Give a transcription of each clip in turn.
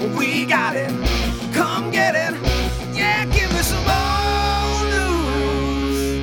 We got it. Come get it. Yeah, give me some old news.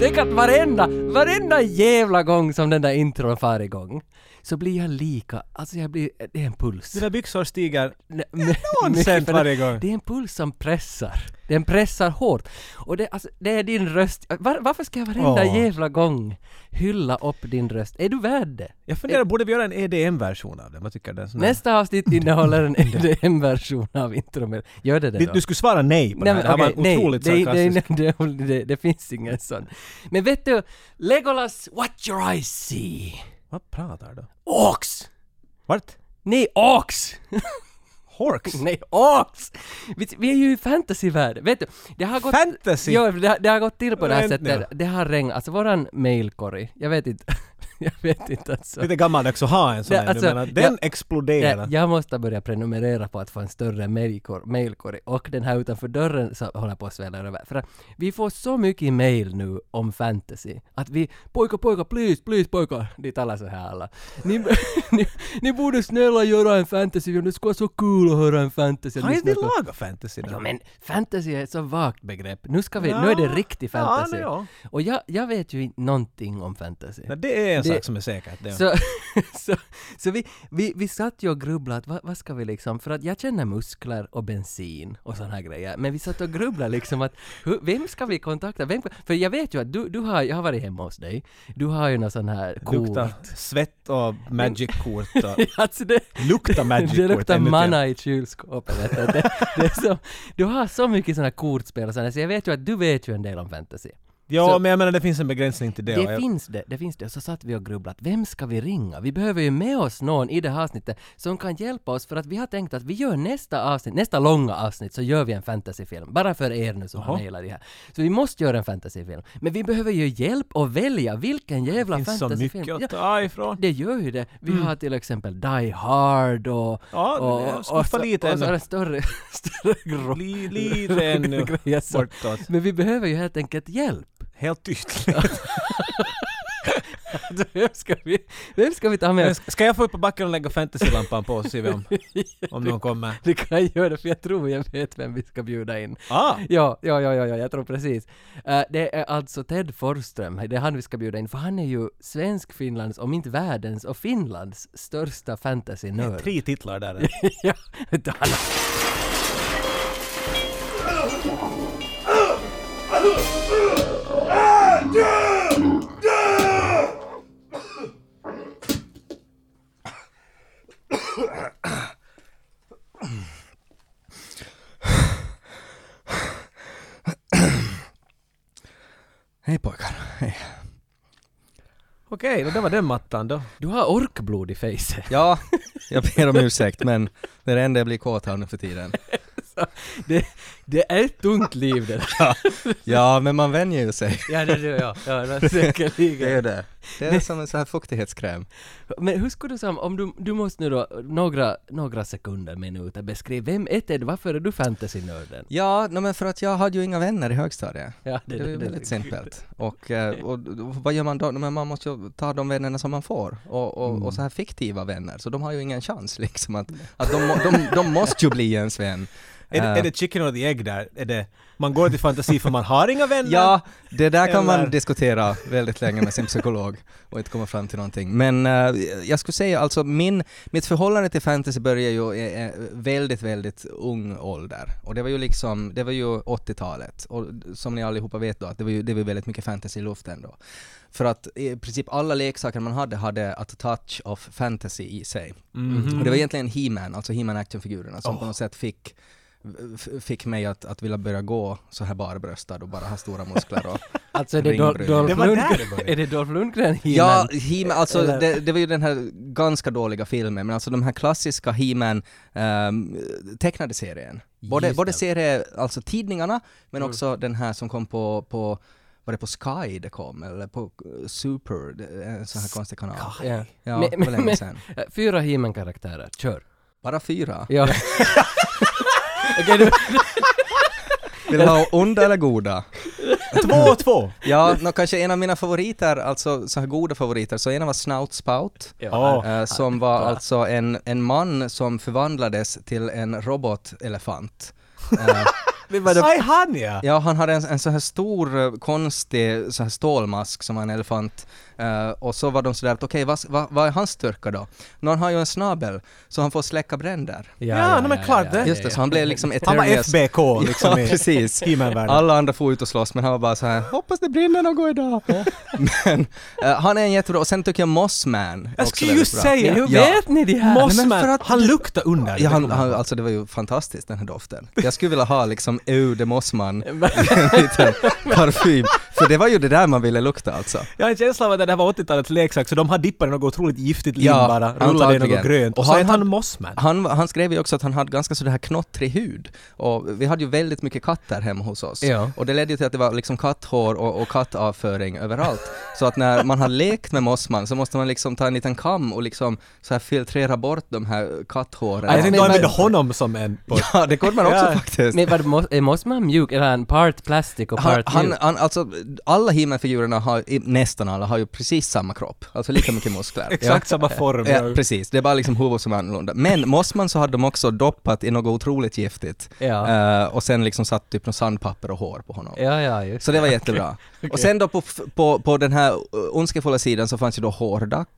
Tänk att varenda, varenda jävla gång som den där intron far igång så blir jag lika, alltså jag blir, det är en puls. Dina byxor stiger Nej, cent för- varje gång. Det är en puls som pressar. Den pressar hårt. Och det, alltså, det är din röst. Var, varför ska jag varenda Åh. jävla gång hylla upp din röst? Är du värd det? Jag funderar, borde vi göra en EDM-version av den? Vad tycker du? En Nästa avsnitt innehåller en EDM-version av introt. Gör det det då? du skulle svara nej på Nej, det men här. Det här var en otroligt det, det, det, det, det finns ingen sån. Men vet du, Legolas, what your eyes see. Vad pratar du? Ox! Vart? Nej, ox! Horks? Nej, ox! Vi, vi är ju i fantasyvärlden. Vet du, det har gått... Fantasy? Ja, det, har- det har gått till på det här Vänta sättet. nu. Det har regnat, alltså våran mailkorg, jag vet inte, jag vet inte alltså. Lite gammaldags att ha en sån här. Alltså, menar, den jag- exploderar. Jag, jag måste börja prenumerera på att få en större mailkorg, mailkorg och den här utanför dörren så håller på att svälla över. För att vi får så mycket mail nu om fantasy att vi pojkar, pojkar, please, please pojkar, de talar så här alla. Ni, ni, ni borde snälla göra en fantasy, det skulle vara så kul att höra en fantasy. Har Ni inte lagat fantasy då? Ja men fantasy är ett så vagt begrepp. Nu ska vi, nu är det riktig fantasy. Ja, ja. Och jag, jag vet ju inte någonting om fantasy. Nej, det är en Det- sak som är säkert. Det. Så, så, så vi, vi, vi satt ju och grubblade, att vad, vad ska vi liksom, för att jag känner muskler och bensin och sådana här grejer, men vi satt och grubblade liksom att hur, vem ska vi kontakta? Vem, för jag vet ju att du, du har, jag har varit hemma hos dig, du har ju någon sån här kort. Luktar svett och magic-kort alltså det, Luktar magic-kort. det luktar manna i kylskåpet. vet du. Det, det är så, du har så mycket sådana kortspel och sådär, så jag vet ju att du vet ju en del om fantasy. Ja, Så- men jag menar det finns en begränsning till det. Det och jag- finns det, det finns det. Och så satt vi och grubblade, vem ska vi ringa? Vi behöver ju med oss någon i det här avsnittet som kan hjälpa oss för att vi har tänkt att vi gör nästa avsnitt, nästa långa avsnitt så gör vi en fantasyfilm. Bara för er nu som har Jaha. mejlat det här. Så vi måste göra en fantasyfilm. Men vi behöver ju hjälp att välja vilken jävla Det finns så fantasyfilm. mycket att Ja, ta ifrån. det gör ju det. Vi har till exempel Die Hard och... Ja, och, och, så, lite och så en större, större grupp. Li, lite ännu så. bortåt. Men vi behöver ju helt enkelt hjälp. Helt. Alltså, vem, ska vi, vem ska vi ta med? Ska jag få upp på backen och lägga fantasylampan på så ser vi om, om någon kommer? Du kan göra det för jag tror jag vet vem vi ska bjuda in. Ah! Ja, ja, ja, ja, ja jag tror precis. Eh, det är alltså Ted Forsström, det är han vi ska bjuda in, för han är ju svensk, Finlands, om inte världens och Finlands största fantasy-nörd. Tre titlar där. ja, han, Hej pojkar, hej. Okej, då det var den mattan då. du har orkblod i fejset. Ja, jag ber om ursäkt men det är det enda jag blir kåt av nu för tiden. Det, det är ett tungt liv det där. Ja, men man vänjer ju sig. Ja, det är det, ja. ja det är Det är säkerligen. det. Det är som en sån här fuktighetskräm. Men hur skulle du säga, om du, du måste nu då, några, några sekunder, minuter beskriva, vem är Ted, varför är du fantasy-nörden? Ja, no, men för att jag hade ju inga vänner i högstadiet. Ja, Det är ju väldigt simpelt. Och, eh, och, och vad gör man då? Men man måste ju ta de vännerna som man får. Och, och, och så här fiktiva vänner, så de har ju ingen chans liksom att, att de, må- de, de måste ju bli ens vän. Är, det, Eh, är det chicken or the egg där? Är det, man går till fantasi för man har inga vänner? Ja, det där kan Eller- man diskutera väldigt länge med sin psykolog och inte komma fram till någonting. Men eh, jag skulle säga alltså min, mitt förhållande till fantasy började ju i i väldigt, väldigt ung ålder. Och det var ju liksom, det var ju 80-talet. Och som ni allihopa vet då, att det var ju det var väldigt mycket fantasy i luften då. För att i princip alla leksaker man hade hade a touch of fantasy i sig. Mhm. Och det var egentligen He-Man, alltså He-Man actionfigurerna som på något sätt fick fick mig att, att vilja börja gå så här barbröstad och bara ha stora muskler och Alltså är det Dol-. Dolph Lundgren? Är det Dolph Lundgren? Ja, He-Man? He-Man, alltså Eller- det, det var ju den här ganska dåliga filmen, men alltså de här klassiska He-Man ehm, tecknade serien. Både, Just både serie, alltså tidningarna, men Mm. också den här som kom på, på var det på Sky det kom, eller på eh, Super, en sån här konstig kanal. Ja. Ja, Men- länge sedan. Eh, Fyra He-Man-karaktärer, kör. Bara fyra. Ja. Okej, du, Vill du ha onda eller goda? Två och två! Ja, nå, kanske en av mina favoriter, alltså så här goda favoriter, så ena var Snout Spout. Ja. eh, som var alltså en, en man som förvandlades till en robotelefant. Eh, Aj, han ja! Ja, han hade en, en så här stor, eh, konstig så här stålmask som var en elefant. Eh, och så var de sådär att okej, vad, vad, vad är hans styrka då? Nå, han har ju en snabel, så han får släcka bränder. Ja, no, men klart det. Just det, så han blev liksom Han var. FBK liksom ja, precis. Alla andra får ut och slåss, men han var bara så här hoppas det brinner något idag. men eh, han är en jättebra, och sen tycker jag Mossman Jag skulle just säga, hur Ja. vet ni det här? Mossman, för att han luktar under. Ja, han, han, alltså det var ju fantastiskt den här doften. Jag skulle vilja ha liksom Eau de Mossman, en liten parfym. För det var ju det där man ville lukta alltså. Jag har en känsla av att det här var 80-talets leksak, så de har dippat i något otroligt giftigt lim Ja, bara, rullat det i något grönt. Och Och så han är han Mossman. Han, han skrev ju också att han hade ganska sådär här knottrig hud. Och vi hade ju väldigt mycket katter hemma hos oss. Ja. Och det ledde ju till att det var liksom katthår och, och kattavföring överallt. Så att när man har lekt med Mossman så måste man liksom ta en liten kam och liksom så här filtrera bort de här katthåren. Jag tänkte men- honom som en... På, Ja, det kunde man också Ja. faktiskt. Men må- är Mossman mjuk? Är han part plastic och Han, part han, mjuk? han, alltså, alla He-Man-figurerna har, nästan alla, har ju precis samma kropp. Alltså lika mycket muskler. exakt samma form. Ja, precis. Det är bara liksom huvudet som är annorlunda. Men Mossman så hade de också doppat i något otroligt giftigt. Ja. Eh, och sen liksom satt typ något sandpapper och hår på honom. Ja, ja, just Så det var jättebra. Och sen då på, på, på den här uh, ondskefulla sidan så fanns ju då Hårdack.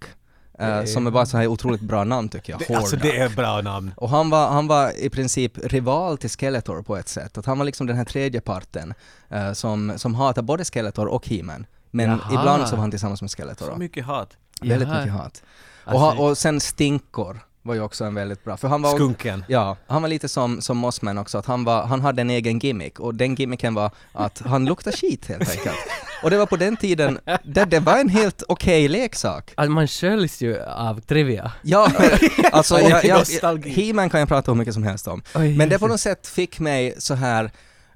Eh, som är bara så här otroligt bra namn tycker jag. Det, alltså det är bra namn. Och han var, han var i princip rival till Skeletor på ett sätt. Att han var liksom den här tredje parten eh, som, som hatar både Skeletor och He-Man. Men Jaha. ibland så var han tillsammans med Skeletor. Så mycket hat. Väldigt Jaha. mycket hat. Och, Alltså- ha, och sen Stinkor var ju också en väldigt bra, för han var Skunken. Ja, han var lite som, som Mossman också, att han, var, han hade en egen gimmick och den gimmicken var att han luktade skit helt enkelt. Och det var på den tiden, där det var en helt okej leksak. Alltså, man sköljs ju av trivia. Ja, alltså jag, jag, nostalgi. He-Man kan jag prata hur mycket som helst om. Oj, Men det på något sätt fick mig så här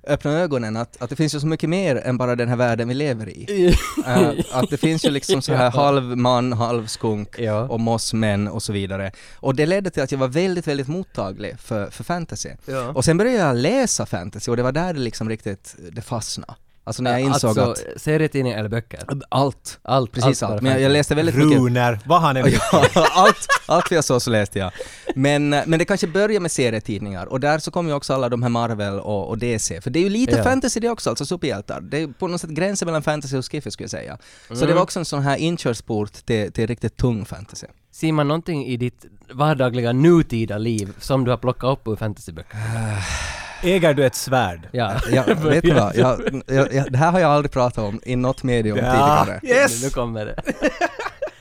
öppna ögonen att, att det finns ju så mycket mer än bara den här världen vi lever i. Eh, att det finns ju liksom så här halv man, halv skunk Ja. och mossmän och så vidare. Och det ledde till att jag var väldigt, väldigt mottaglig för, för fantasy. Ja. Och sen började jag läsa fantasy och det var där det liksom riktigt, det fastnade. Alltså när jag insåg alltså, att serietidning eller böcker? allt, Allt. precis allt. bara Men jag, jag läste väldigt mycket Runer, vad han är Ja, allt, allt jag såg så läste jag. Men, eh, men det kanske börjar med serietidningar och där så kommer ju också alla de här Marvel och, och DC. För det är ju lite Ja. fantasy det också, alltså superhjältar. Det är på något sätt gränsen mellan fantasy och skiffy skulle jag säga. Så Mm. det var också en sån här inkörsport till, till riktigt tung fantasy. Ser man någonting i ditt vardagliga nutida liv som du har plockat upp ur fantasyböcker? Äger du ett svärd? Ja. Jag, vet du vad, jag, jag, jag, det här har jag aldrig pratat om i något medium Ja. tidigare. Yes! Nu kommer det.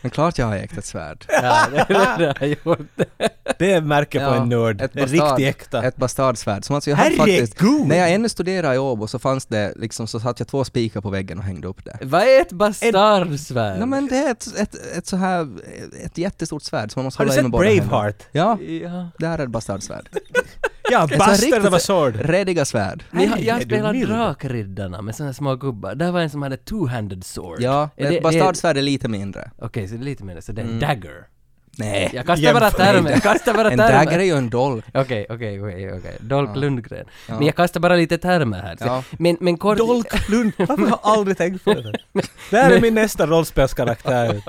Men klart jag har ägt ett svärd. Ja, det, det har jag gjort. Det är märke på Ja, en nörd. ett En bastard- riktig äkta. Ett bastardsvärd. Som alltså jag hade faktiskt, när jag ännu studerade i Åbo så fanns det liksom, så satt jag två spikar på väggen och hängde upp det. Vad är ett bastardsvärd? Ja men det är ett, ett, ett så här, ett jättestort svärd som man måste Har hålla i med båda. Braveheart? Ja, Ja. det här är ett bastardsvärd. Ja, Bastard riktigt of a så- sword. Rediga svärd. Men jag, jag mild. Drakriddarna med såna små gubbar. Där var en som hade two-handed sword. Ja, Är det- ett bastardsvärd är lite mindre. Okej, så det är lite mer så det är en Mm. dagger. Nej. Jag kastar Jämför bara termer, inte. jag kastar bara En termer. dagger är ju en dolk. Okej, okej, okej, okej. Dolk. Lundgren. Ja. Men jag kastar bara lite termer här. Så- Ja. Men, men kort... Dolk Lund. Varför har jag aldrig tänkt på det? Det här är min nästa rollspelskaraktär.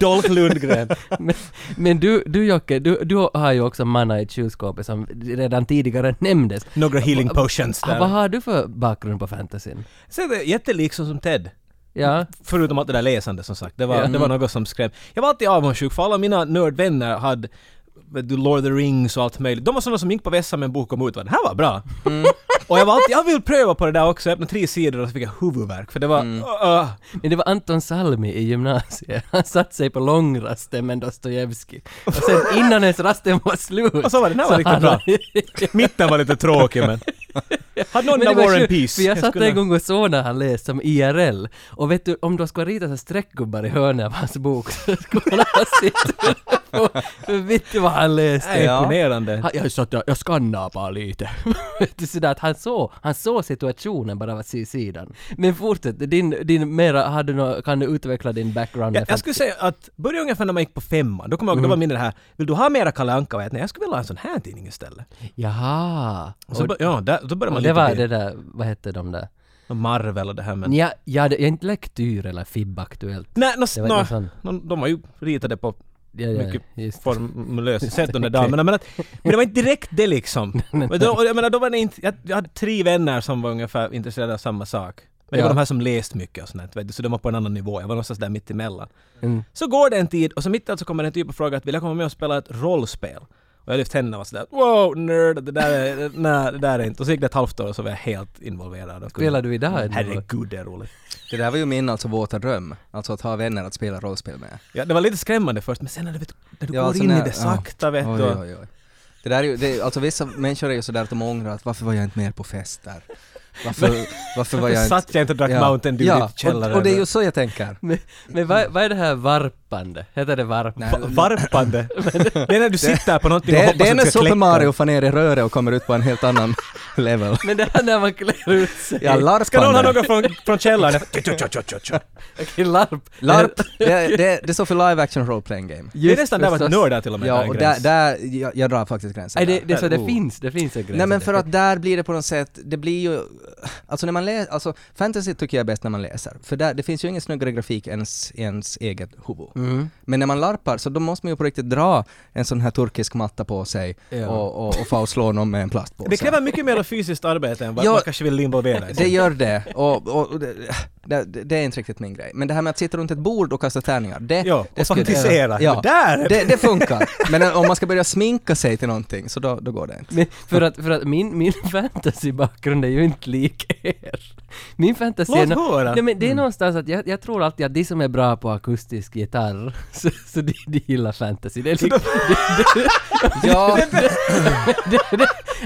Dolk Lundgren. men, men du, du Jocke, du, du har ju också manna i kylskåpet som redan tidigare nämndes. Några healing potions Ah, Vad där. har du för bakgrund på fantasyn? Så det är jättelik som som Ted. Ja, Förutom allt det där läsande som sagt. Det var, det var något som skrämde. Jag var alltid avundsjuk för alla mina nördvänner hade du, Lord of the Rings och allt möjligt. De var sådana som gick på vässa med en bok om utvandrarna. Det här var bra! Mm. och jag var alltid, jag vill pröva på det där också. Jag öppnade tre sidor och så fick jag huvudvärk. För det var... Mm. Uh, men det var Anton Salmi i gymnasiet. Han satt sig på långrasten med Dostojevskij. Och sen innan ens rasten var slut... Och så var det, den här var riktigt bra. mitten var lite tråkig men... Hade någon där War and Peace? För jag Jag satt skulle- en gång och såg när han läste som IRL. Och vet du, om du skulle rita så streckgubbar i hörnet av hans bok så skulle han ha sitt och- vet du vad han läste? Nej, imponerande. Han, jag, satt, där- jag skannade bara lite. Sådär att han såg, han såg situationen bara av att se sidan. Men fortsätt, din, din mera, hade nå, kan du utveckla din background? Jag, med jag skulle säga att börja ungefär när man gick på femman, då kommer jag ihåg, Mm. då var min det här, vill du ha mera Kalle Anka? Och jag, nej, jag skulle vilja ha en sån här tidning istället. Jaha! Och så, Och- ja, där, då börjar man lite det var det där, vad hette de där? Marvel och det här men... Ja, ja, det är inte lektyr eller FIB-aktuellt. Nej, no, Det var no, no, de var ju ritade på Ja, ja, mycket formlöst sätt de där damerna. Men, att, men det var inte direkt det liksom. Men då, jag menar, då var det inte, jag, jag hade tre vänner som var ungefär intresserade av samma sak. Men det var Ja. de här som läst mycket och sånt, vet du, så de var på en annan nivå. Jag var någonstans där mitt emellan. Mm. Så går det en tid och så mitt i allt så kommer en typ och frågar att vill jag komma med och spela ett rollspel? Och jag lyfte händerna och sådär wow nerd, det där är, nej det där är inte. Och så gick det ett halvt år och så var jag helt involverad. Och Spelar du idag? Herregud det är roligt. Det där var ju min alltså våta dröm. Alltså att ha vänner att spela rollspel med. Ja, det var lite skrämmande först men sen när du, vet, när du Ja, går alltså in när- i det sakta vet Oj, du. oj, oj. Det där är ju, det, alltså vissa människor är ju sådär att de ångrar att varför var jag inte mer på fester? Varför, varför var jag inte... Satt jag inte och drack Mountain Dew ja, i källaren? och, och det är ju så jag tänker. Men, men vad, vad är det här varpande? Heter det varp? Nej, Va- Varpande. det är när du sitter på någonting och Det, hoppas det är att när det ska Super kläcka. Mario får ner i röret och kommer ut på en helt annan level. Men det här när man klär ut sig. Ja, larpande. Ska någon ha något från, från källaren? Okej, larp. LARP, det, det, det står för Live Action Role Playing Game. det är nästan där man nördar till och med. Ja, en och där, gräns. där jag, jag drar faktiskt gränsen Nej, det, där. det, är så det Oh. finns, det finns en gräns. Nej men för att där blir det på något sätt, det blir ju, alltså när man läser, alltså fantasy tycker jag är bäst när man läser. För där, det finns ju ingen snyggare grafik än ens, ens eget huvud. Mm. Men när man larpar så då måste man ju på riktigt dra en sån här turkisk matta på sig Ja. och, och, och få slå någon med en plastpåse. Det kräver mycket mer fysiskt arbete än vad Ja, man kanske vill involvera. Det gör det, och, och det, det, är inte riktigt min grej. Men det här med att sitta runt ett bord och kasta tärningar, det, Ja, det och skulle- fantisera. Ja, där är det, det funkar. Men om man ska börja sminka sig till någonting, så då, då går det inte. Men för att, för att min, min fantasy-bakgrund är ju inte lik er. Min fantasy är... Låt höra. Nej men det är någonstans att jag, jag tror alltid att de som är bra på akustisk gitarr, så, så de, de gillar fantasy. Det är liksom... ja,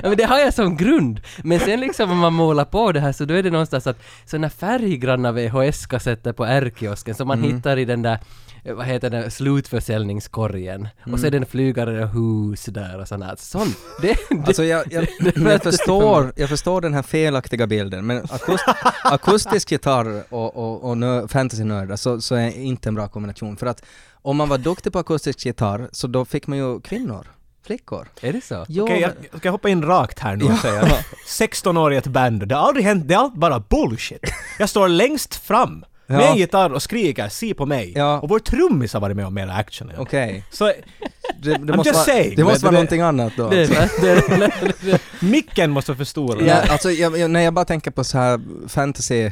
men det har jag som grund. Men sen liksom om man målar på det här så då är det någonstans att såna färggranna VHS-kassetter på R-kiosken som man Mm. hittar i den där vad heter det, slutförsäljningskorgen. Och så är det en flygare hus där och sånt. Sånt. Det, det, Alltså jag, jag, jag, förstår, jag förstår den här felaktiga bilden, men akust, akustisk gitarr och, och, och nö, fantasy-nördar så, så är inte en bra kombination. För att om man var duktig på akustisk gitarr så då fick man ju kvinnor, flickor. är det så? Jo, Okej, jag, men- ska jag hoppa in rakt här nu och säga 16 år i ett band, det har aldrig hänt, det är allt bara bullshit. Jag står längst fram med Ja. en gitarr och skriker “se på mig” Ja. och vår trummis har varit med om mera action. jag. Okej. Så Det, det, I'm måste just vara, saying, det måste vara det- någonting annat då. Det, det, det, det, micken måste vara för stor. Ja, alltså jag, jag, när jag bara tänker på så här fantasy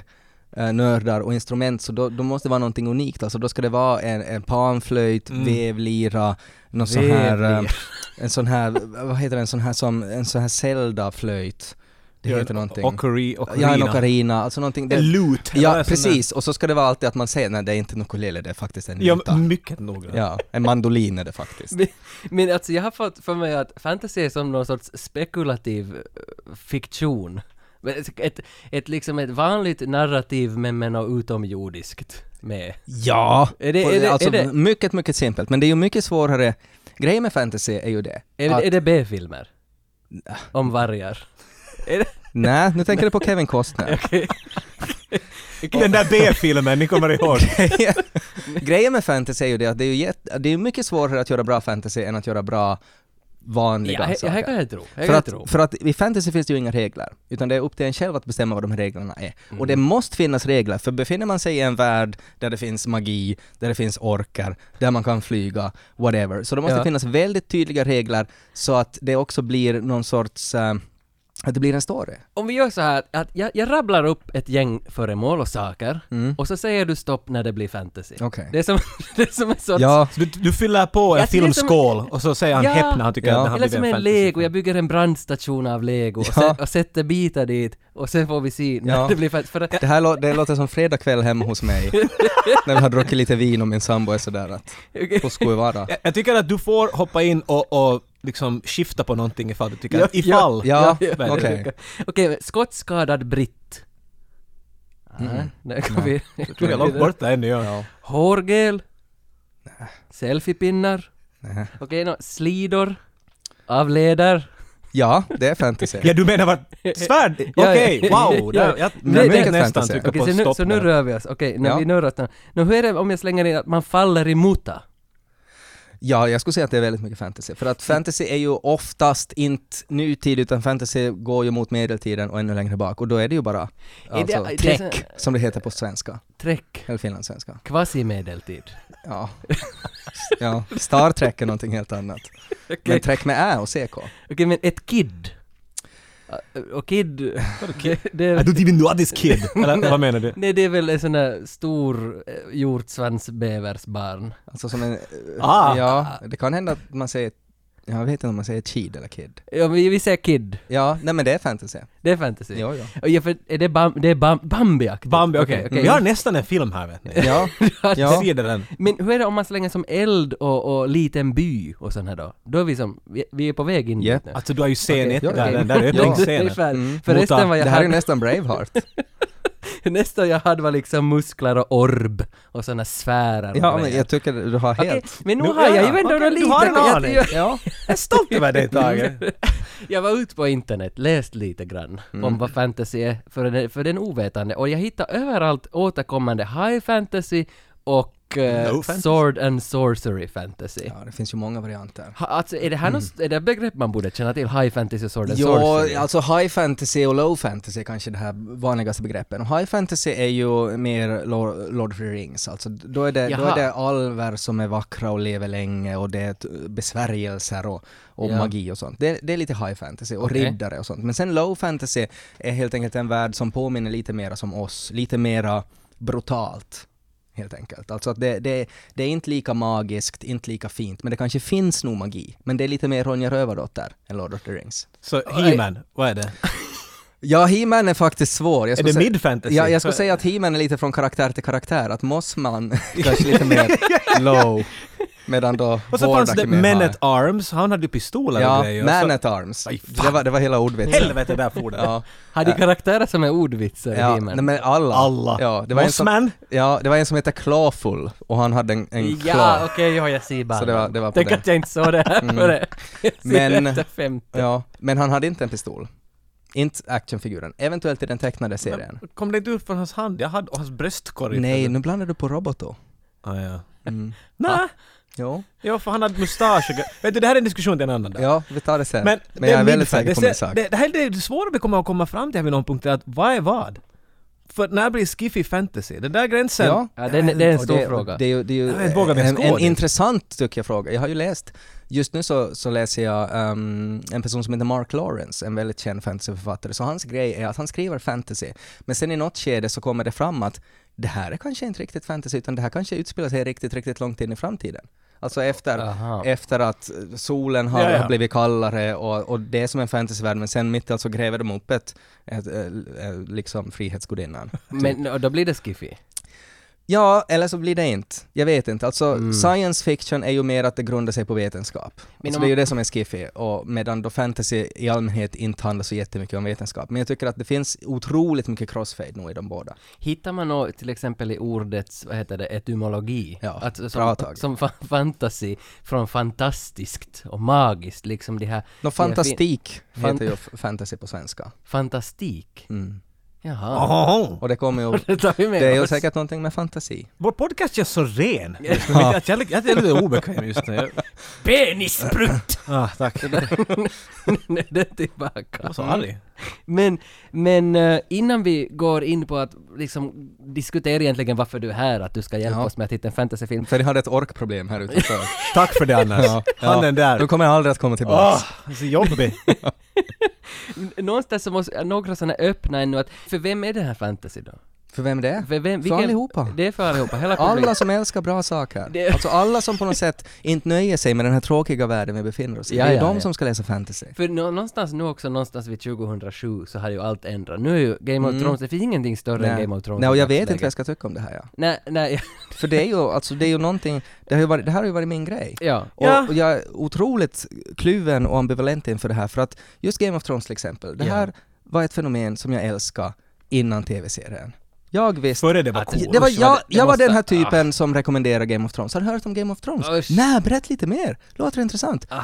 eh, nördar och instrument så då, då måste det vara någonting unikt. Alltså då ska det vara en, en panflöjt, Mm. vevlira, någon sån här, eh, en sån här, vad heter det, en sån här som, en sån här Zelda-flöjt. Det heter någonting. Ocari, ocarina. Ja, en ocarina, alltså någonting. Det, loot. eller ja, sån där- precis. Och så ska det vara alltid att man säger nej det är inte en ukulele, det är faktiskt en Ja, gitarr. mycket noggrant. Ja, en mandolin är det faktiskt. Men, men alltså jag har fått för mig att fantasy är som någon sorts spekulativ eh, fiktion. Ett, ett, ett liksom ett vanligt narrativ men med något utomjordiskt med. Ja! Är det- är det- alltså, är det- mycket, mycket simpelt. Men det är ju mycket svårare. Grejen med fantasy är ju det. Är, att- är det B-filmer? Om vargar? Nej, nu tänker du på Kevin Costner. Den där B-filmen, ni kommer ihåg? Grejen med fantasy är ju det att det är ju jätte, det är mycket svårare att göra bra fantasy än att göra bra vanliga Ja, saker. här kan jag tro. För, kan jag att, tro. för att i fantasy finns det ju inga regler, utan det är upp till en själv att bestämma vad de här reglerna är. Och det Mm. måste finnas regler, för befinner man sig i en värld där det finns magi, där det finns orkar, där man kan flyga, whatever, så då måste Ja. det finnas väldigt tydliga regler så att det också blir någon sorts, eh, att det blir en story. Om vi gör så här att jag, jag rabblar upp ett gäng föremål och saker Mm. och så säger du stopp när det blir fantasy. Okej. Det är som, det är som en sorts Ja, Så du, du fyller på en filmskål och så säger han Ja. häpna, han tycker Ja. att det har Eller som en fantasy. lego, jag bygger en brandstation av lego och, Ja. och sätter bitar dit och sen får vi se när Ja. det blir fett. För att, det här lå- det låter som fredag kväll hemma hos mig. när vi har druckit lite vin och min sambo är sådär att, hur skulle det vara? Jag, jag tycker att du får hoppa in och, och liksom skifta på någonting ifall du tycker Ja, att ifall. Ja, Men- okej. Okej, men skottskadad britt. Mm. Mm. Där kan vi... Jag tror jag är långt borta ännu. Ja. Ja. Hårgel. Selfiepinnar. Okej, nå, slidor. Av läder. Ja, det är fantasy. ja, du menar vad? Svärd? Okej, Ja, ja. wow! Där, jag mycket tänkte nästan fantasy. trycka Okej, på så nu, stopp så nu rör vi oss. Okej, när Ja. vi nu rör oss. Nu hur är det om jag slänger in att man faller i muta? Ja, jag skulle säga att det är väldigt mycket fantasy. För att fantasy är ju oftast inte nutid, utan fantasy går ju mot medeltiden och ännu längre bak. Och då är det ju bara det- alltså, det träck, så- som det heter på svenska. Träck. Eller finlandssvenska. Quasi-medeltid. Ja. ja. Star Trek är någonting helt annat. Men Trek med Ä och CK. Okej, men ett kid. Uh, Och kid... det, det, I don't even know what this kid. Eller vad menar du? nej, det är väl en sån där stor eh, hjortsvansbäversbarn. Alltså som en... Ah. Ja, det kan hända att man säger... Jag vet inte om man säger kid eller kid. Ja, vi, vi säger kid. Ja, nej men det är fantasy. Det är fantasy. Jo, jo. Och ja, för är det, bam, det är bam, Bambi-aktigt? Bambi, okej. okej. Vi har nästan en film här vet ni. Ja, Ja. Ser den? Men hur är det om man slänger som eld och, och liten by och sån här då? Då är vi som, vi, vi är på väg in dit nu. Alltså du har ju scen ett där, den där Ja, öppningsscenen. ungefär. Mm. För resten vad jag Det här är hade, nästan Braveheart. nästan jag hade var liksom muskler och orb och såna sfärer och Ja, men grejer. jag tycker du har Okej, helt... men nu Nu- har jag ja, ju ändå okej, något du lite... har en jag- aning. jag- Ja. Jag är stolt över dig Tage. Jag var ute på internet, läst lite grann Mm. om vad fantasy är för den, för den ovetande och jag hittade överallt återkommande high fantasy och eh, fantasy. sword and sorcery fantasy. ja, det finns ju många varianter. Ha, alltså är det här något, är det ett begrepp man borde känna till? High fantasy och sword and Jo, sorcery? alltså high fantasy och low fantasy är kanske de här vanligaste begreppen. Och high fantasy är ju mer Lord, of the Rings, alltså då är, det, då är det alver som är vackra och lever länge och det är besvärjelser och, och Ja. magi och sånt. Det, det är lite high fantasy och Okej. riddare och sånt. Men sen low fantasy är helt enkelt en värld som påminner lite mera som oss, lite mera brutalt. Helt enkelt. Alltså att det, det, det är inte lika magiskt, inte lika fint, men det kanske finns nog magi. Men det är lite mer Ronja Rövardotter än Lord of the Rings. Så He-Man, vad är det? Ja, He-Man är faktiskt svår. Jag Är det mid-fantasy? Ja, jag skulle säga att He-Man är lite från karaktär till karaktär, att Mossman kanske lite mer low, medan då Och så fanns det Men high. at Arms, han hade ju pistoler och Ja, grejer. Man så, at Arms. Aj, fan. Det var, det var hela ordvitsen. Helvete där for det. Ja, Har de karaktärer som är ordvitsar i ja He-Man? nej, men alla. Alla. Ja, det var, en som, Mossman? ja, det var en som hette Clawful och han hade en, en Ja, okej, ja, jag ser bara. Så det var- det var på Tänk det. att jag inte såg det här Mm. före. Jag ser Men- femte. Ja, men han hade inte en pistol. Inte actionfiguren. Eventuellt i den tecknade serien. Kom det inte ut från hans hand? Jag hade och hans bröstkorg. Nej, nu blandar du på Roboto. Ah, ja. Mm. Nej, Jo. ja, för han hade mustasch och Vet du, det här är en diskussion till en annan dag. Ja, vi tar det sen. Men, Men, jag är väldigt säker på min sak. Det, det här är det svåra vi kommer att komma fram till här vid någon punkt, är att vad är vad? För när blir skiffy fantasy? Den där gränsen... Ja. Ja, det, är- det är en stor det, fråga. Det är ju, det är ju en, en dit? intressant tycker jag fråga. Jag har ju läst, just nu så, så läser jag ehm, en person som heter Mark Lawrence, en väldigt känd fantasyförfattare. Så hans grej är att han skriver fantasy, men sen i något skede så kommer det fram att det här är kanske inte riktigt fantasy, utan det här kanske utspelar sig riktigt, riktigt långt in i framtiden. Alltså efter, Aha. efter att solen har, Ja, ja. har blivit kallare och, och det är som en fantasyvärld, men sen mitt i allt så gräver de upp ett, ett, eh, eh, liksom frihetsgudinnan. Men och då blir det skiffy. Ja, eller så blir det inte. Jag vet inte. Alltså, Mm. science fiction är ju mer att det grundar sig på vetenskap. Men alltså, det är ju det som är skiffy, och medan då fantasy i allmänhet inte handlar så jättemycket om vetenskap. Men jag tycker att det finns otroligt mycket crossfade nog i de båda. Hittar man något till exempel i ordets, vad heter det, etymologi? Ja, att, bra som, tag. som fa- fantasy, från fantastiskt och magiskt, liksom de här Nå, fantastik Fan- heter ju fantasy på svenska. fantastik. Mm. Jaha. Ohoho. Och det kommer ju... Det tar vi med Det är ju oss. säkert någonting med fantasi. Vår podcast känns så ren. nu. Jag, jag, jag, jag är lite obekväm just nu. Jag-! Ah, tack. Jag Nu är det tillbaka. var så arg. Men, men eh, innan vi går in på att liksom diskutera egentligen varför du är här, att du ska hjälpa Ja. oss med att hitta en fantasyfilm. För ni hade ett orkproblem här utanför. Tack för det Anders. Ja, Han den där. Du kommer aldrig att komma tillbaks. Åh, så jobbig. Någonstans så måste några sådana öppna ännu att, för vem är det här fantasy då? För vem det är? För, vem, För allihopa. Det är för allihopa, hela publiken. Alla som älskar bra saker. Det- Alltså alla som på något sätt inte nöjer sig med den här tråkiga världen vi befinner oss i. Ja, det är ja, de ja. som ska läsa fantasy. För nå- någonstans nu också, någonstans vid 2007 så har ju allt ändrat. Nu är ju Game of Mm. Thrones, det finns ingenting större än Nej. Game of Thrones. Nej, och jag vet inte vad jag ska tycka om det här ja. Nej, nej, För det är ju, alltså det är ju någonting, det har ju varit, det här har ju varit min grej. ja. Och, Ja. och jag är otroligt kluven och ambivalent inför det här för att just Game of Thrones till exempel, det Ja. här var ett fenomen som jag älskade innan tv-serien. Jag visste Före det var coolt. det var, jag, jag var den här typen som rekommenderar Game of Thrones. Har du hört om Game of Thrones? Usch. Nej, berätta lite mer! Låter intressant. Ah,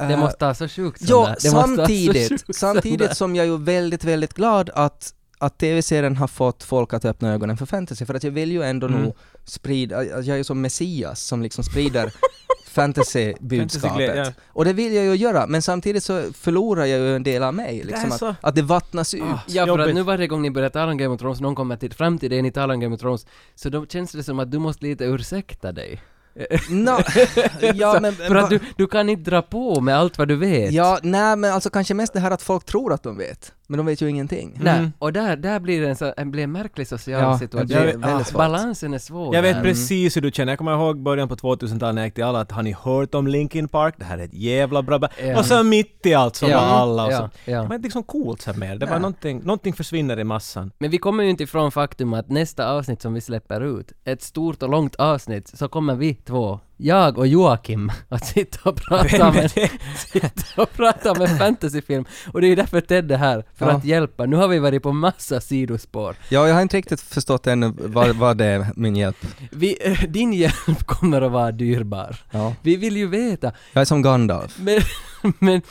Eh, det måste ha så sjukt Ja, sådär. Det ha så samtidigt, samtidigt som jag är ju väldigt, väldigt glad att, att tv-serien har fått folk att öppna ögonen för fantasy, för att jag vill ju ändå Mm. nog sprida, jag är ju som Messias som liksom sprider fantasy-budskapet. ja. Och det vill jag ju göra, men samtidigt så förlorar jag ju en del av mig. Liksom, är att, så- att det vattnas ut. Ah. Ja, för att nu varje gång ni börjar tala om Game of Thrones, någon kommer till, fram till dig, ni talar om Game of Thrones, så då känns det som att du måste lite ursäkta dig. Nå, ja, men, för att du, du kan inte dra på med allt vad du vet. Ja, nej men alltså kanske mest det här att folk tror att de vet, men de vet ju ingenting. Nej, Mm. och där, där blir det en, så, en, blir en märklig social Ja, situation. det blir väldigt ah. Balansen är svår Jag vet där. precis hur du känner. Jag kommer ihåg början på 2000-talet när jag gick till alla att har ni hört om Linkin Park? Det här är ett jävla bra band. Ja. Och så mitt i allt så Ja, var alla och ja, så. ja. Det var inte liksom coolt så mer. Det var någonting, någonting försvinner i massan. Men vi kommer ju inte ifrån faktum att nästa avsnitt som vi släpper ut, ett stort och långt avsnitt, så kommer vi två, jag och Joakim, att sitta och prata det? sitta och prata om en fantasyfilm. Och det är därför Ted är här, för Ja. att hjälpa. Nu har vi varit på massa sidospår. Ja, jag har inte riktigt förstått ännu vad, vad det är, min hjälp. Vi, eh, din hjälp kommer att vara dyrbar. Ja. Vi vill ju veta, Jag är som Gandalf. men, men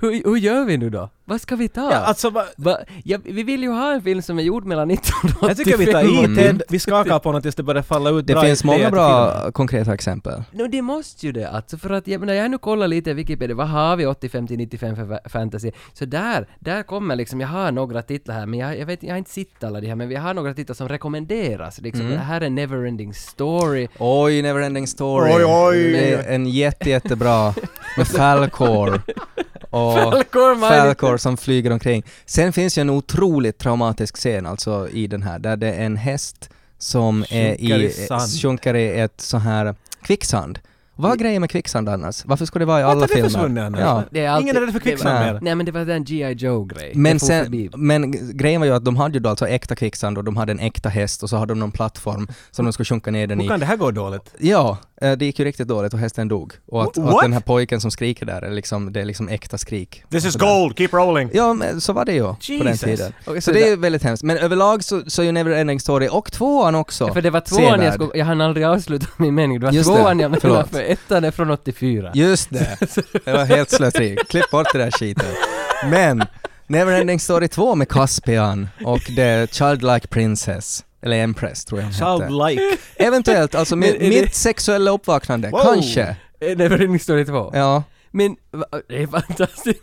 hur, hur gör vi nu då? Vad ska vi ta? Ja, alltså, va, Va, ja, vi vill ju ha en film som är gjord mellan 1985 jag tycker vi tar i Ted, vi skakar på något tills det börjar falla ut Det bra finns många bra filmen. konkreta exempel. No, det måste ju det alltså, för att jag menar, jag har nu kollat lite i Wikipedia, vad har vi 85 till 95 för fa- fantasy? Så där, där kommer liksom, jag har några titlar här, men jag, jag vet, jag har inte sett alla de här, men vi har några titlar som rekommenderas liksom. Mm. Det här är Neverending Story. Oj, Neverending Story. Oj, oj. Är en jätte, jättebra med Falcor. Och Falcor Falcor som flyger omkring. Sen finns ju en otroligt traumatisk scen alltså i den här, där det är en häst som är i sjunkar i ett så här kvicksand. Vad är grejen med kvicksand annars? Varför ska det vara i alla Vart är det filmer? försvunnit annars? Ja. Det är alltid, Ingen är rädd för kvicksand mer. Nej men det var den G.I. Joe-grej. Men, sen, men grejen var ju att de hade ju då alltså äkta kvicksand och de hade en äkta häst och så hade de någon plattform som de skulle sjunka ner den Hur i. kan det här gå dåligt? Ja, det gick ju riktigt dåligt och hästen dog. Och att, att den här pojken som skriker där, är liksom, det är liksom äkta skrik. This is Sådär. gold, keep rolling! Ja, men så var det ju på den tiden. Okej, Så det är ju väldigt hemskt. Men överlag så, så är ju Neverending Story och tvåan också Ja, för det var tvåan jag skulle, jag hann aldrig avsluta min mening, det var Just det, tvåan jag menade förlåt. för ettan är från 84. Just det. Det var helt slöseri. Klipp bort det där skiten. Men Neverending Story 2 med Caspian och The Childlike Princess. Eller Empress tror jag hon. Childlike. Eventuellt, alltså Men mi- är det- mitt sexuella uppvaknande. Wow. Kanske. Eh, Neverending Story 2. Ja. Men, va, det är fantastiskt.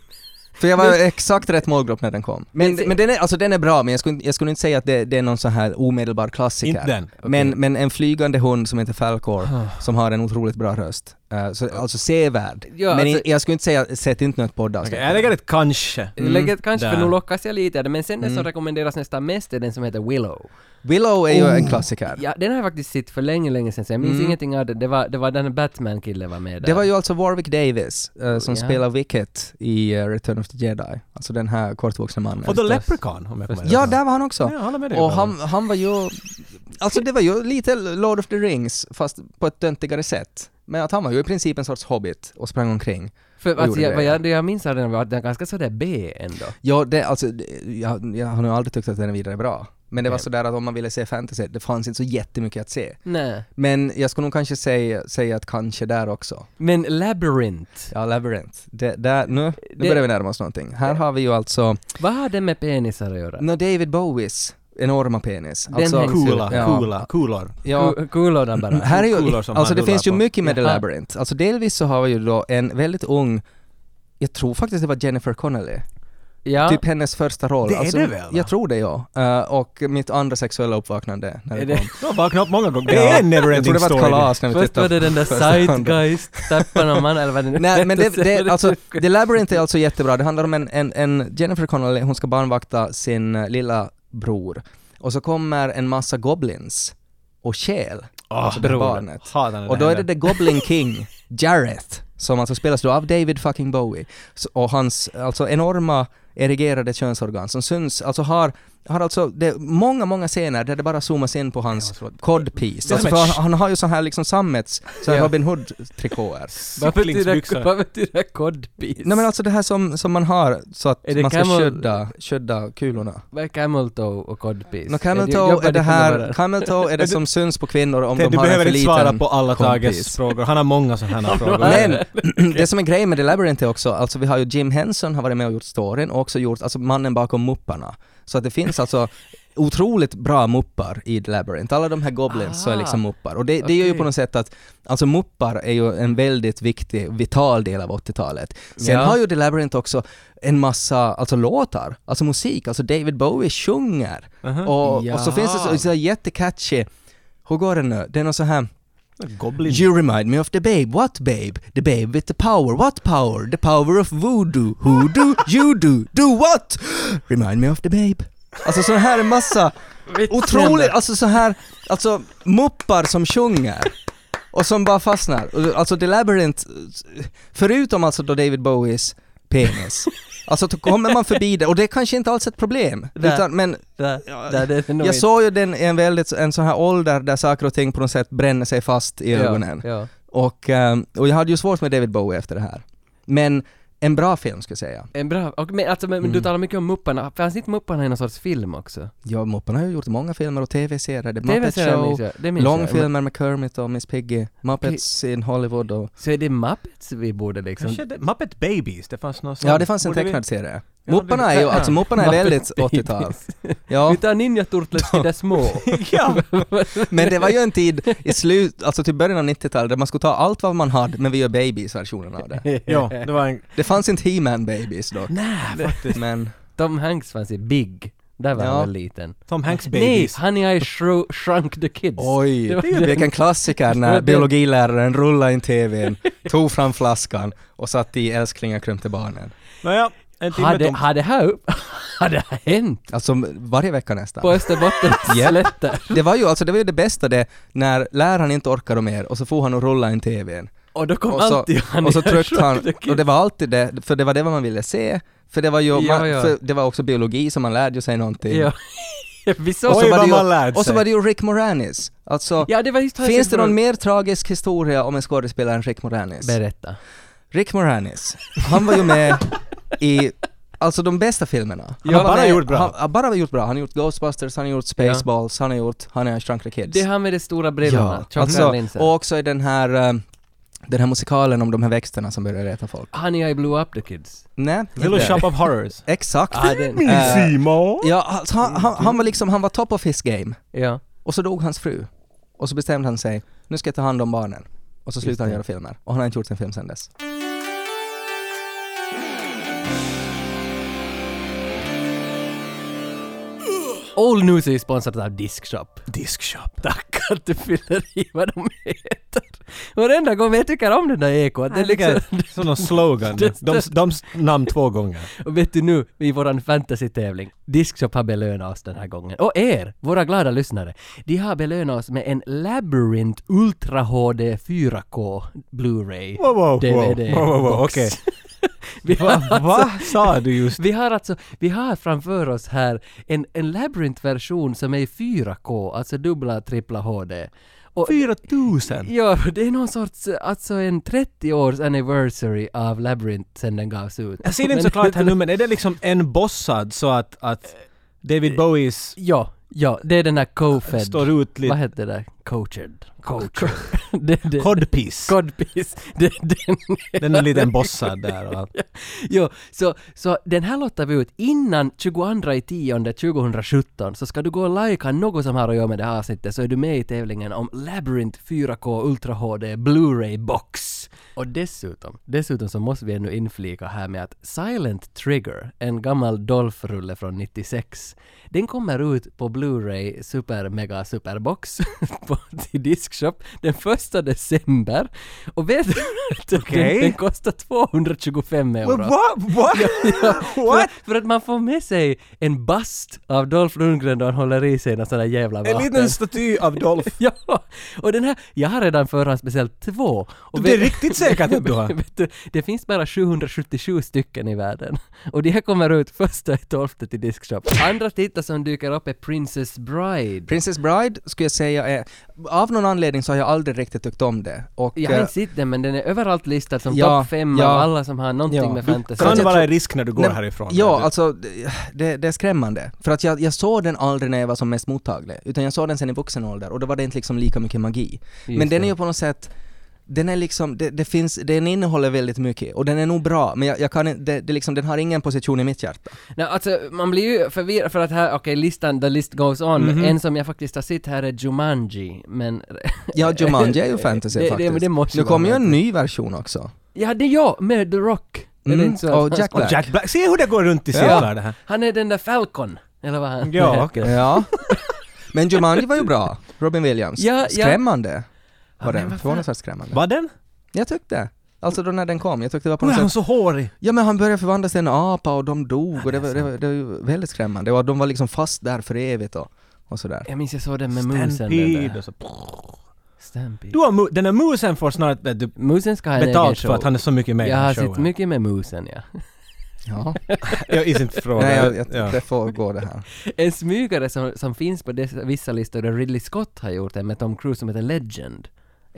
För jag var exakt rätt målgrupp när den kom. Men, Men men den, är, alltså den är bra, men jag skulle, inte- jag skulle inte säga att det, det är någon så här omedelbar klassiker. Inte den. Men, men en flygande hund som heter Falcor, Ah. som har en otroligt bra röst. Eh, så, alltså sevärd. Ja, men alltså- jag skulle inte säga, sätt inte något poddavsnitt. Okej, jag lägger ett kanske. Mm. Lägger kanske för nu lockas jag lite av det, men sen den som Mm. rekommenderas nästan mest är den som heter Willow. Willow är ju Oh. en klassiker. Ja, den har jag faktiskt sett för länge, länge sedan, så jag minns Mm. ingenting av det. Det var, det var den Batman-killen var med där. Det var ju alltså Warwick Davis eh, som Ja. spelar Wicket i eh, Return of the Jedi. Alltså den här kortvuxna mannen. Och då. Leprechaun om jag kommer ihåg Ja, där var han också. Ja, dig. Och han, han var ju... Alltså det var ju lite Lord of the Rings, fast på ett töntigare sätt. Men att han var ju i princip en sorts hobbit och sprang omkring. För alltså, gjorde jag, det. vad jag, det jag minns av den var att den var ganska sådär B ändå. Ja, det, alltså, det- jag, jag har nog aldrig tyckt att den är vidare bra. Men det var sådär att om man ville se fantasy, det fanns inte så jättemycket att se. Nej. Men jag skulle nog kanske säga, säga att kanske där också. Men Labyrinth, Ja, Labyrinth. Det, där, nu, nu Det- börjar vi närma oss någonting. Här har vi ju alltså vad har det med penisar att göra? no, David Bowies enorma penis. Den Alltså, Coola, Ja. coola, coolor. Ja, Ku- Kulorna bara. här är ju, som alltså det finns ju mycket med The Jaha. Labyrinth. Alltså delvis så har vi ju då en väldigt ung, jag tror faktiskt det var Jennifer Connelly. Ja. Typ hennes första roll. Det är alltså, det väl? Jag tror det ja. Eh, och mitt andra sexuella uppvaknande när det, kom. Du har vaknat upp många gånger. Det är en Jag tror neverending det var ett story. kalas när vi Först var det den där på första rundan. Zeitgeist, Steppan och man eller vad det nu Nej men det, det, alltså, The Labyrinth är alltså jättebra. Det handlar om en, en, en Jennifer Connelly, hon ska barnvakta sin eh, lilla bror. Och så kommer en massa goblins och stjäl Åh, alltså det här bror. barnet. Och då är det. The Goblin King, Jareth, som alltså spelas då av David fucking Bowie. Så- Och hans alltså enorma erigerade könsorgan som syns, alltså har, har alltså, det många, många scener där det bara zoomas in på hans codpiece. Det Alltså han, han har ju så här liksom sammets, så här Ja. Robin Hood-trikåer. Vad betyder, vad betyder codpiece? Nej men alltså det här som, som man har så att Är det man ska camel- skydda, skydda kulorna. Vad är camel toe och codpiece? No, camel Är toe är det här, camel toe är det som syns på kvinnor om Ted, de du har en behöver för inte svara liten på alla Tages frågor. Han har många sådana här frågor. Nej. det som är grejen med The Labyrinth är också, alltså vi har ju Jim Henson har varit med och gjort storyn och också gjort, alltså mannen bakom Mupparna. Så att det finns alltså otroligt bra muppar i The Labyrinth. Alla de här goblins så är liksom muppar. Och det, det gör ju på något sätt att, alltså muppar är ju en väldigt viktig, vital del av 80-talet. Sen Ja. har ju The Labyrinth också en massa, alltså låtar, alltså musik, alltså David Bowie sjunger. Aha. Och, och så Ja. finns det så, så jättecatchy, hur går det nu? Det är något så här Goblin. You remind me of the babe, what babe? The babe with the power, what power? The power of voodoo, who do you do? Do what? Remind me of the babe. Alltså så här en massa otroligt, alltså så här, alltså muppar som sjunger och som bara fastnar. Alltså The Labyrinth, förutom alltså då David Bowies penis, alltså då kommer man förbi det och det är kanske inte alls ett problem. Nej. Utan, men är nog jag såg ju den i en väldigt, en sån här ålder där saker och ting på något sätt bränner sig fast i ögonen. Ja, ja. Och, ehm, och jag hade ju svårt med David Bowie efter det här. Men en bra film skulle jag säga. En bra, och, men, alltså, men, Mm. du talar mycket om Mupparna, fanns inte Mupparna i någon sorts film också? Ja, Mupparna har ju gjort många filmer och TV-serier. The Muppet TV-serien minns Show, långfilmer med Kermit och Miss Piggy, Muppets in Hollywood och... Så är det Muppets vi borde liksom... Kanske det, Muppet Babies, det fanns någon sån. Ja, det fanns en Borde vi- tecknad serie. Det- är ju, alltså Mupparna är väldigt Muppets 80-tal. Babies. Ja, Vi tar Ninja Turtles till det små. ja. men det var ju en tid i slut, alltså till början av 90-talet där man skulle ta allt vad man hade men vi gör babies-versionen av det. ja, det var en... Det fanns inte He-Man babies då. Nej, faktiskt. Men, Tom Hanks fanns i Big. Där var Ja. han väl liten. Tom Hanks Nej, Babies. Honey I shru- Shrunk the Kids. oj, Det var den- vilken klassiker när biologiläraren rullade in TVn, tog fram flaskan och satte i älsklingar krympte barnen. Nåja, en timme Hade, tom. hade det här upp- hade det här hänt Alltså varje vecka nästan. på Österbottens Ja. slätter? Det var ju alltså, det var ju det bästa det, när läraren inte orkade mer och så får han och rulla in TVn. Och då kom Och så, alltid Honey och så I tryckte han, och det var alltid det, för det var det man ville se, för det var ju, Ja, man, ja. För det var också biologi så man lärde ju sig någonting. Ja. Vi såg Och så, Oj, var vad det man ju, lärde och så sig. var det ju Rick Moranis. Alltså, Ja, det var just finns det någon mer tragisk historia om en skådespelare än Rick Moranis? Berätta. Rick Moranis, han var ju med i Alltså de bästa filmerna. Han har bara med- gjort bra. Han har bara gjort bra. Han har gjort Ghostbusters, han har gjort Spaceballs, han har gjort Honey I Shrunk the Kids. Det är han med de stora brillorna, Ja, alltså, och också i den här, eh, den här musikalen om de här växterna som börjar reta folk. Honey I blew up the kids. Nej, Little. Shop of Horrors. Exakt. Ah, den, Eh, Simon! Ja, alltså, han, han, han var liksom, han var top of his game. ja. Och så dog hans fru. Och så bestämde han sig, nu ska jag ta hand om barnen. Och så slutade han göra filmer. Och han har inte gjort en film sedan dess. All News är ju sponsrat av Diskshop. Diskshop. Tack att du fyller i vad de heter. Varenda gång, jag tycker om den där ekot. Det är liksom, någon slogan. Det- De, de namn två gånger. och vet du nu, i våran fantasy-tävling, Diskshop har belönat oss den här gången. Och er, våra glada lyssnare, de har belönat oss med en Labyrinth Ultra HD 4K Blu-ray Wow, wow, DVD wow, wow, wow, box. okej. Vi har Va, alltså- vad sa du just? Vi har alltså, vi har framför oss här en, en Labyrinth-version som är i 4K, alltså dubbla, trippla HD. Och 4000! Ja, det är någon sorts, alltså en 30 års anniversary av Labyrinth sen den gavs ut. Jag ser inte Men- såklart här nu men är det liksom en bossad så att, att David Bowies Ja, ja, det är den här co-fed. står ut Vad lite... hette det? Coached. Coached. det, det, Codpiece. Codpiece. Det, den, Den är lite bossad där allt. jo, så, så den här lottar vi ut innan 22 i 10 2017 så ska du gå och likea något som har att göra med det här avsnittet så är du med i tävlingen om Labyrinth 4K Ultra HD Blu-ray box. Och dessutom, dessutom så måste vi ännu inflika här med att Silent Trigger, en gammal Dolph-rulle från 96, den kommer ut på Blu-ray Super Mega Superbox på, till Diskshop den första december. Och vet du, den, Okej. den kostar 225 euro. What? What? Ja, What? För, för att man får med sig en bast av Dolph Lundgren då han håller i sig någon sån där jävla En vapen. liten staty av Dolph. Ja, och den här, jag har redan förhandsbeställt två. Och Det är vet- riktigt säkert att du har. vet du, det finns bara 777 stycken i världen. Och de här kommer ut första i tolfte till Diskshop. Andra titlar som dyker upp är Princess Bride. Princess Bride skulle jag säga är, av någon anledning så har jag aldrig riktigt tyckt om det. Och, Jag har eh, inte sett den men den är överallt listad som Ja, topp fem ja. av alla som har någonting Ja. med Du fantasy. Att Kan vara en risk när du går Nej, härifrån. Ja, Du- alltså det, det är skrämmande. För att jag, jag såg den aldrig när jag var som mest mottaglig, utan jag såg den sen i vuxen ålder och då var det inte liksom lika mycket magi. Just Men den är ju på något sätt den är liksom, det, det finns, den innehåller väldigt mycket och den är nog bra men jag, jag kan inte- det, det liksom, den har ingen position i mitt hjärta. Nej, alltså man blir ju förvirrad för att här, okej listan, the list goes on, Mhm. en som jag faktiskt har sett här är Jumanji, men... Ja, Jumanji är ju fantasy Det- det- faktiskt. men det måste nu kommer ju en ny version också. Ja, det är jag, med The Rock. Det Mm, inte så att och Jack Och Black. Jack Black, se hur det går runt i Ja. cirklar det här. Han är den där Falcon, eller vad han Ja, okej. Ja. Men Jumanji var ju bra. Robin Williams. Ja, ja. Var men den. Förvånansvärt skrämmande. Var den? Jag tyckte. Alltså då när den kom, jag tyckte det var på något han sätt... så hårig. Ja men han började förvandlas till en apa och de dog och det var, det var, det var väldigt skrämmande. Och de var liksom fast där för evigt och, och sådär. Jag minns jag såg den med musen. den Stampede där. och så. Stampede. Du har mu- den här musen får snart du, Musen ska ha betalt för att han är så mycket med i Jag har sett mycket med musen, ja. Ja. Jag is inte fråga. Nej, jag, jag, ja. det får gå det här. En smygare som, som finns på dessa, vissa listor där Ridley Scott har gjort en med Tom Cruise som heter Legend.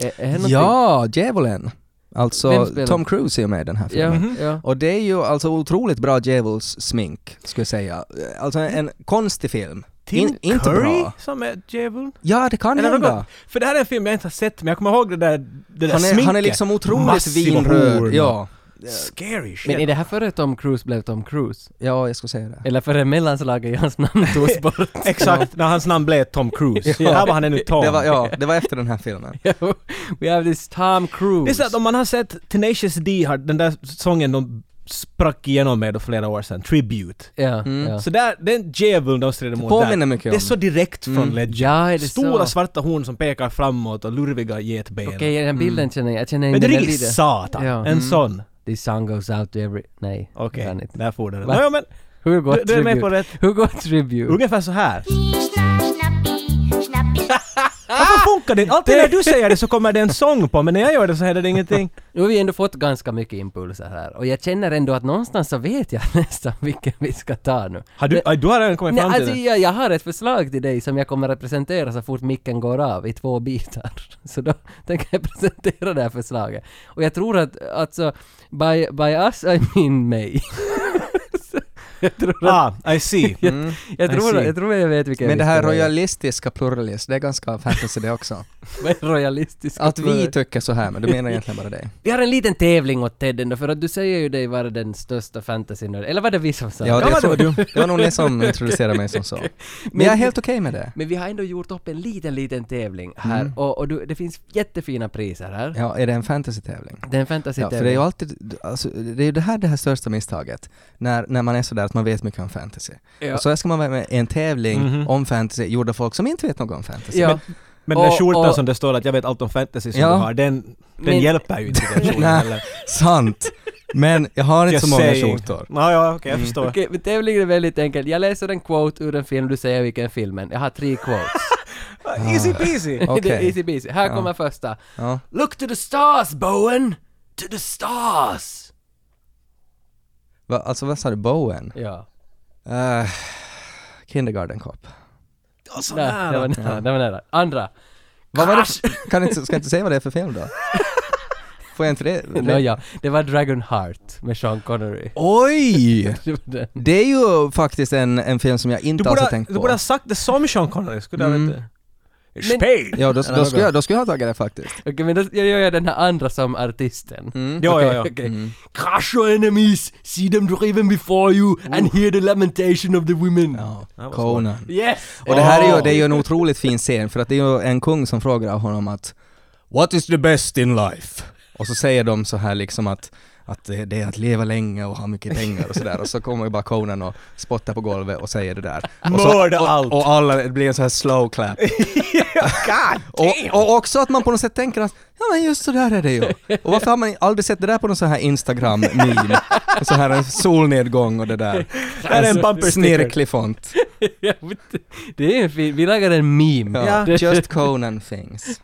Är, är det någonting- Ja, Djävulen! Alltså, Tom Cruise är ju med i den här Ja, filmen. ja. Och det är ju alltså otroligt bra djävulssmink, skulle jag säga. Alltså en konstig film. Tim In, inte Curry bra. som är djävulen? Ja, det kan Eller hända. något. För det här är en film jag inte har sett, men jag kommer ihåg det där, det där Han är, sminket. han är liksom otroligt Massiva vinröd. horn. Ja. Scary shit. Men är det här före Tom Cruise blev Tom Cruise? ja, jag skulle säga det. Eller före mellanslaget i hans namn togs bort? Exakt, när hans namn blev Tom Cruise. Ja. Här var han ännu Tom. Det var, ja, det var efter den här filmen. We have this Tom Cruise. Det är så att om man har sett Tenacious D, har den där sången de sprack igenom med då flera år sedan, Tribute. Ja, Mm. ja. Så där, den djävulen de strider mot Påminner där, mycket det är om. så direkt från Mm. Legend. Ja, är det Stora så? svarta horn som pekar framåt och lurviga getben. Okej, den bilden känner jag, jag känner Men det är lite. satan! Ja. En Mm. sån. This song goes out to every... Nej, Okej, kan inte. där får du den. Va? Nåja men, Hur går du, du är med på rätt. Hur går tribute? Ungefär så här. Funkar det? Alltid när du säger det så kommer det en sång på, men när jag gör det så är det ingenting. Nu har vi ändå fått ganska mycket impulser här och jag känner ändå att någonstans så vet jag nästan vilken vi ska ta nu. Har du, aj, du har redan kommit Nej, fram till alltså det? jag, jag har ett förslag till dig som jag kommer att presentera så fort micken går av i två bitar. Så då tänker jag presentera det här förslaget. Och jag tror att, alltså, by, by us I mean mig. Jag tror att, Ah, I see. Mm. jag, I tror, see. jag tror jag vet vilken Men det här royalistiska pluralist, det är ganska fantasy det också. Vad är royalistiskt? Att vi tycker så här, men du menar egentligen bara det. Vi har en liten tävling åt Ted ändå, för att du säger ju dig vara den största fantasyn Eller var det vi som sa Ja, det? Ja, det var det var nog ni som introducerade mig som så. Men jag är helt okej med det. Men vi har ändå gjort upp en liten, liten tävling här Mm. och, och du, det finns jättefina priser här. Ja, är det en fantasy-tävling? Det är en Ja, fantasy-tävling. för det är ju alltid, alltså, det är ju det här det här största misstaget. När, när man är sådär att man vet mycket om fantasy. Ja. Och så ska man vara med i en tävling Mhm. om fantasy gjord av folk som inte vet något om fantasy. ja. Men den Och- skjortan och- som det står att jag vet allt om fantasy som Ja. du har, den, den Men- hjälper ju inte den skjortan Nej. heller. Sant! Men jag har inte så många saying. skjortor. Ja, ja, okej, jag Mm. förstår. Okej, men tävlingen är väldigt enkel. Jag läser en quote ur en film, du säger vilken filmen. Jag har tre quotes. Easy peasy. det är Okej. easy peasy. Här Ja. kommer första. Ja. Look to the stars, Bowen! To the stars! Va, alltså vad sa du? Bowen? Ja. Uh, kindergarten Cop. Ja, så Nej, det var nära. nära. Det var nära. Andra. Vad var det? Kan inte, ska jag inte säga vad det är för film då? Får jag inte det? Nåja, det var Dragon Heart med Sean Connery. Oj! Det. Det är ju faktiskt en, en film som jag Du inte alls har ha- tänkt du på. borde ha sagt det som Sean Connery, skulle Mm. jag veta. Spade! Ja, då, då, skulle jag, då skulle jag ha tagit det faktiskt. Okej, men då jag gör jag den här andra som artisten. Mm. Ja, ja, ja. okej. Mm. Crush your enemies, see them driven before you and hear the lamentation of the women. Ja, Conan. Yes! Och det här är ju, Oh. det är ju en otroligt fin scen för att det är ju en kung som frågar honom att What is the best in life? Och så säger de så här liksom att att det, det är att leva länge och ha mycket pengar och sådär och så kommer ju bara Conan och spottar på golvet och säger det där. Och så, Mörda allt! och, alla, det blir en sån här slow clap. Och, och också att man på något sätt tänker att ja men just så där är det ju. Och varför har man aldrig sett det där på någon sån här Instagram-meme? Sån här en solnedgång och det där. Här är en bumper. Snirklig font. Det- är en fin, vi lagar en meme. Ja. Det- Just Conan things.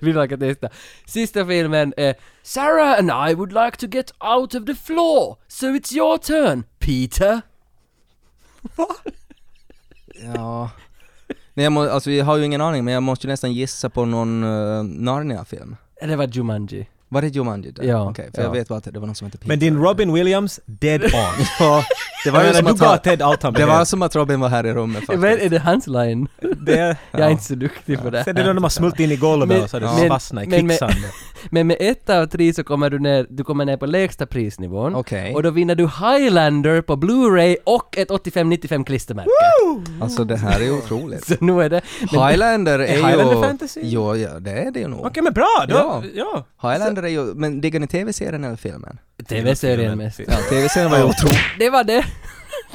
vi lagar testa. Sista filmen är Sarah and I would like to get out of the floor, so it's your turn, Peter. Ja. Nej, jag må, alltså jag har ju ingen aning men jag måste ju nästan gissa på någon uh, Narnia-film. Det var Jumanji. Var det Jumanji där? Ja, Okej, för ja. jag vet bara att det var någon som hette Peter. Men din Robin Williams, dead on. Ja, det var ju som du att ha, Ted allt han det var som att Robin var här i rummet Men faktiskt. är det hans line? Det, Jag är inte så duktig på det. sen är det när de har smult in i golvet Men- och så har Ja. det men- fastnat i men- men- kvicksand. Men med ett av tre så kommer du ner, du kommer ner på lägsta prisnivån. Okej. Och då vinner du Highlander på Blu-ray och ett 85-95 klistermärke. Alltså det här är ju otroligt. Så nu är det... men- Highlander är, Är ju... Highlander fantasy? Jo, ja, det är det ju nog. Okej men bra! Då, Ja. ja. Highlander är ju... Men diggar ni TV-serien eller filmen? TV-serien mest. Ja, TV-serien var ju otroligt. Det var det.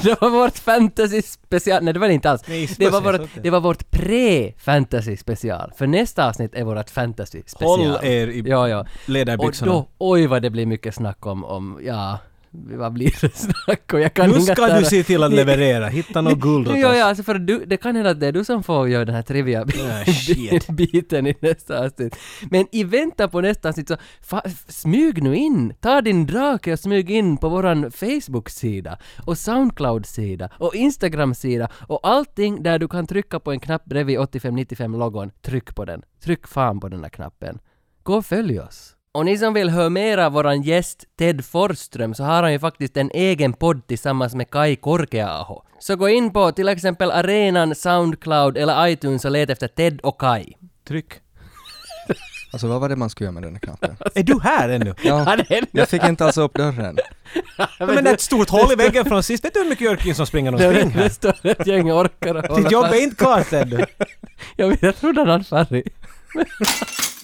Det var vårt fantasy special. Nej, det var det inte alls. Nej, Det var, vårt, det var vårt pre-fantasy special. För nästa avsnitt är vårt fantasy special. Håll er i Ja, ja. Och ledarbyxorna. då, oj vad det blir mycket snack om, om ja, vad blir det snack och jag kan Nu ska du se till att leverera, hitta något guld åt oss. jag alltså för du, det kan hända att det är du som får göra den här trivia Ah, shit. biten i nästa avsnitt. Men i väntan på nästa avsnitt så fa- smyg nu in, ta din drake och smyg in på våran Facebook-sida och Soundcloud-sida och Instagram-sida och allting där du kan trycka på en knapp bredvid 8595-logon, tryck på den. Tryck fan på den där knappen. Gå och följ oss. Och ni som vill höra mera av våran gäst Ted Forsström så har han ju faktiskt en egen podd tillsammans med Kai Korkeaho. Så gå in på till exempel arenan, Soundcloud eller iTunes och let efter Ted och Kai. Tryck. Alltså vad var det man skulle göra med den här knappen? Är du här ännu? Ja, jag fick inte alls upp dörren. men det är ett stort hål i väggen från sist. Vet du hur mycket Jörkin som springer omkring Det, här? det står ett gäng orkar och Ditt jobb är inte klart ännu. Jag vet, jag trodde han hade färg.